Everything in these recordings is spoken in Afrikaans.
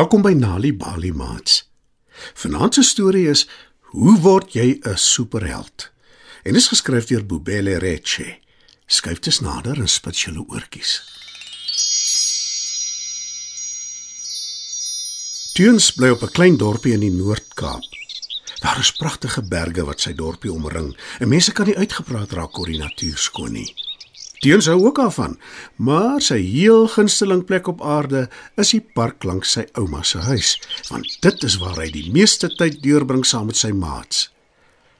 Welkom by Nali Bali Mats. Vanaand se storie is Hoe word jy 'n superheld? En is geskryf deur Bobele Reche. Skuif dit nader en spit julle oortjies. Tuins bly op 'n klein dorpie in die Noord-Kaap. Daar is pragtige berge wat sy dorpie omring en mense kan nie uitgepraat raak oor die natuur skoon nie. Teens hou ook daarvan, maar sy heel gunsteling plek op aarde is die park langs sy ouma se huis, want dit is waar hy die meeste tyd deurbring saam met sy maats.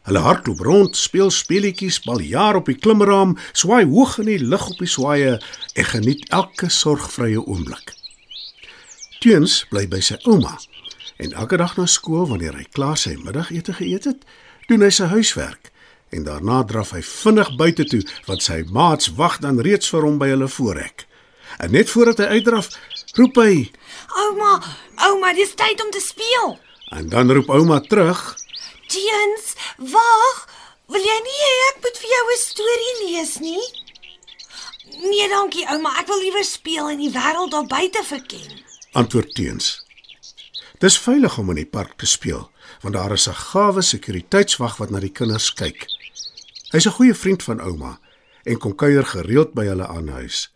Hulle hardloop rond, speel speletjies, bal jaar op die klimraam, swaai hoog in die lug op die swaaye en geniet elke sorgvrye oomblik. Teens bly by sy ouma en elke dag na skool wanneer hy klaar sy middagete geëet het, doen hy sy huiswerk en daarna draf hy vinnig buite toe want sy maats wag dan reeds vir hom by hulle voorhek. En net voordat hy uitdraf, roep hy Ouma, ouma, dis tyd om te speel. en dan roep ouma terug. Teens, wag. Wil jy nie hê ek moet vir jou 'n storie lees nie? Nee, dankie ouma, ek wil liewer speel en die wêreld daar buite verken. Antwoord teens. Dis veilig om in die park te speel want daar is 'n gawe sekuriteitswag wat na die kinders kyk. Hy's 'n goeie vriend van ouma en kom kuier gereeld by hulle aan huis.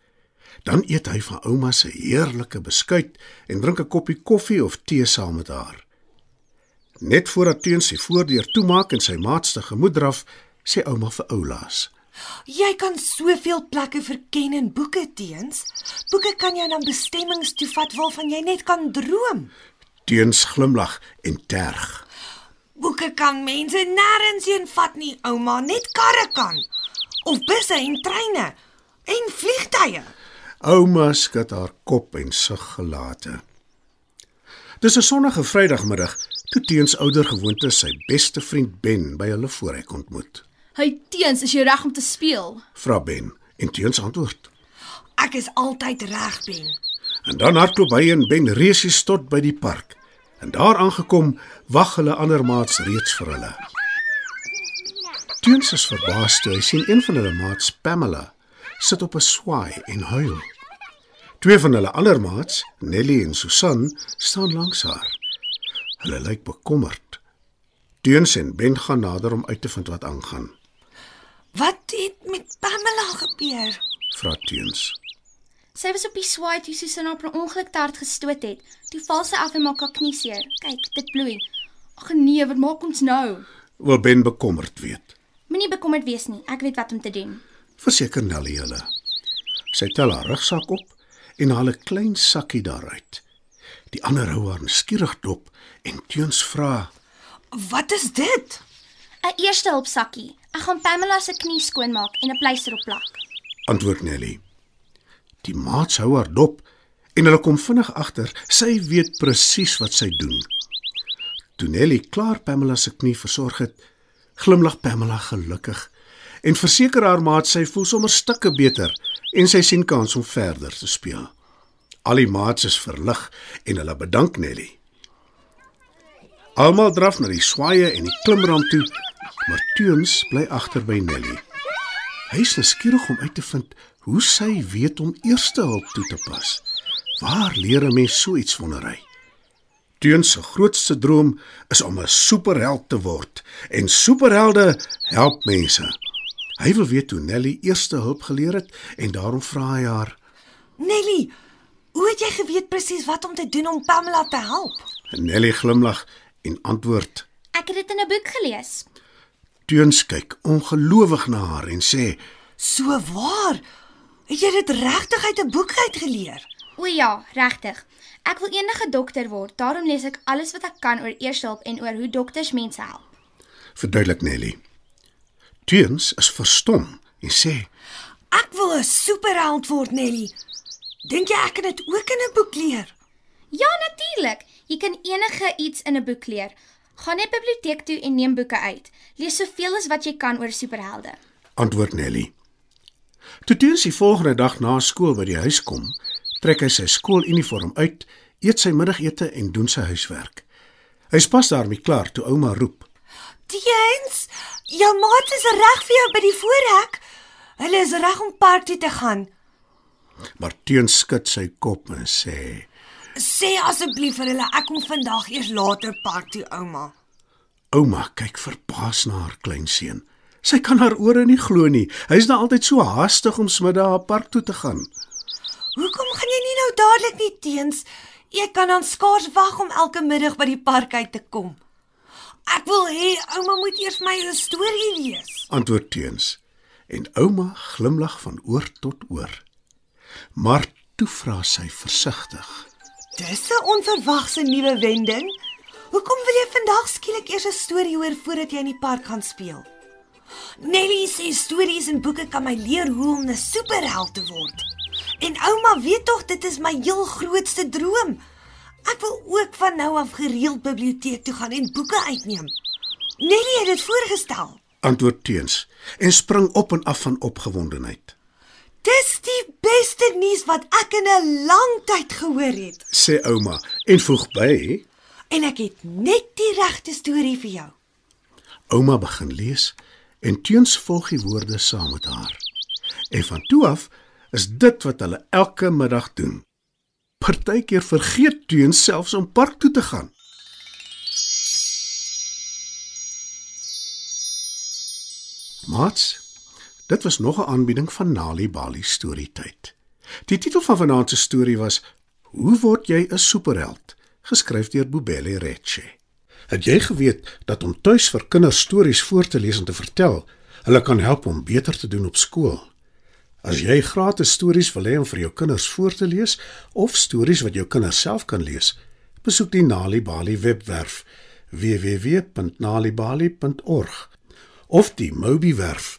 Dan eet hy van ouma se heerlike beskuit en drink 'n koppie koffie of tee saam met haar. Net voordat Teens sy voordeur toemaak en sy maats te gemoed draf, sê ouma vir Oulaas: Jy kan soveel plekke verken in boeke teens. Boeke kan jou na bestemmings toe vat waarvan jy net kan droom. Teens glimlag en terg. Boeke kan mense nêrens heen vat nie, ouma, net karre kan. Of busse en treine en vliegtye. Ouma skud haar kop en sug gelate. Dis 'n sonnige Vrydagmiddag toe Teens ouer gewoonte sy beste vriend Ben by hulle voorhek ontmoet. Hy teens, is jy reg om te speel? Vra Ben en Teens antwoord. Ek is altyd reg, Ben. En dan hardloop hy en Ben resies tot by die park. En daar aangekom, wag hulle ander maats reeds vir hulle. Teens is verbaas toe hy sien een van hulle maats, Pamela, sit op 'n swaai en huil. Twee van hulle ander maats, Nelly en Susan, staan langs haar. Hulle lyk bekommerd. Teens en Ben gaan nader om uit te vind wat aangaan. Wat het met Pamela gebeur? Vra Teens. Sy was op die swaai toe Susan haar per ongeluk te hard gestoot het. Toe val sy af en maak haar knie seer. Kyk, dit bloei. Ag nee, wat maak ons nou? Wil Ben bekommerd weet. Moenie bekommerd wees nie. Ek weet wat om te doen. Verseker Nelly hulle. Sy tel haar rugsak op en haal 'n klein sakkie daaruit. Die ander hou haar skieurig dop en teens vra: Wat is dit? 'n Eerste hulp sakkie. Ek gaan Pamela se knie skoonmaak en 'n pleister op plak. Antwoord Nelly. Die maats hou haar dop en hulle kom vinnig agter sy weet presies wat sy doen. Toe Nelly klaar Pamela se knie versorg het, glimlag Pamela gelukkig en verseker haar maat sy voel sommer stukke beter en sy sien kans om verder te speel. Al die maats is verlig en hulle bedank Nelly. Almal draf na die swaaye en die klimram toe, maar Teens bly agter by Nelly. Hy is nuuskierig om uit te vind hoe sy weet om eerste hulp toe te pas. Waar leer 'n mens so iets wonder hy? Teens se grootste droom is om 'n superheld te word en superhelde help mense. Hy wil weet hoe Nelly eerste hulp geleer het en daarom vra hy haar. Nelly, hoe het jy geweet presies wat om te doen om Pamela te help? Nelly glimlag en antwoord. Ek het dit in 'n boek gelees. Teens kyk ongelowig na haar en sê: So waar? Het jy dit regtig uit 'n boek uitgeleer? O ja, regtig. Ek wil enige dokter word. Daarom lees ek alles wat ek kan oor eerste hulp en oor hoe dokters mense help. Verduidelik Nelly. Teens is verstom en sê: Ek wil 'n superheld word, Nelly. Dink jy ek kan dit ook in 'n boek leer? Ja, natuurlik. Jy kan enige iets in 'n boek leer. Gaan net biblioteek toe en neem boeke uit. Lees soveel as wat jy kan oor superhelde. antwoord Nelly. Toe Teens die volgende dag na skool by die huis kom, trek hy sy skooluniform uit, eet sy middagete en doen sy huiswerk. Hy's pas daarmee klaar toe ouma roep. Teens, jou maat is reg vir jou by die voorhek. Hulle is reg om park toe te gaan. Maar Teens skud sy kop en sê: Sê asseblief vir hulle ek kom vandag eers later park toe, ouma. Ouma kyk verbaas na haar kleinseun. Sy kan haar ore nie glo nie. Hy's nou altyd so haastig om smiddag park toe te gaan. Hoekom gaan jy nie nou dadelik nie teens? Ek kan dan skaars wag om elke middag by die park uit te kom. Ek wil hê ouma moet eers my 'n storie lees. Antwoord teens. En ouma glimlag van oor tot oor. Maar toe vra sy versigtig. Dis 'n onverwagse nuwe wending. Hoekom wil jy vandag skielik eers 'n storie hoor voordat jy in die park gaan speel? Nelly sê stories en boeke kan my leer hoe om 'n superheld te word. En ouma weet tog dit is my heel grootste droom. Ek wil ook van nou af gereeld biblioteek toe gaan en boeke uitneem. Nelly het dit voorgestel. Antwoord teens en spring op en af van opgewondenheid. Dis die beste nuus wat ek in 'n lang tyd gehoor het. Sê ouma en voeg by. En ek het net die regte storie vir jou. Ouma begin lees en teens volg die woorde saam met haar. En van toe af is dit wat hulle elke middag doen. Partykeer vergeet teens selfs om park toe te gaan. Mats, dit was nog 'n aanbieding van Nali Bali storietyd. Die titel van vanaand se storie was Hoe word jy 'n superheld? geskryf deur Bobele Reche. Het jy geweet dat om tuis vir kinders stories voor te lees en te vertel, hulle kan help om beter te doen op skool? As jy gratis stories wil hê om vir jou kinders voor te lees of stories wat jou kinders self kan lees, besoek die Nali Bali webwerf www.nalibali.org of die Mobi werf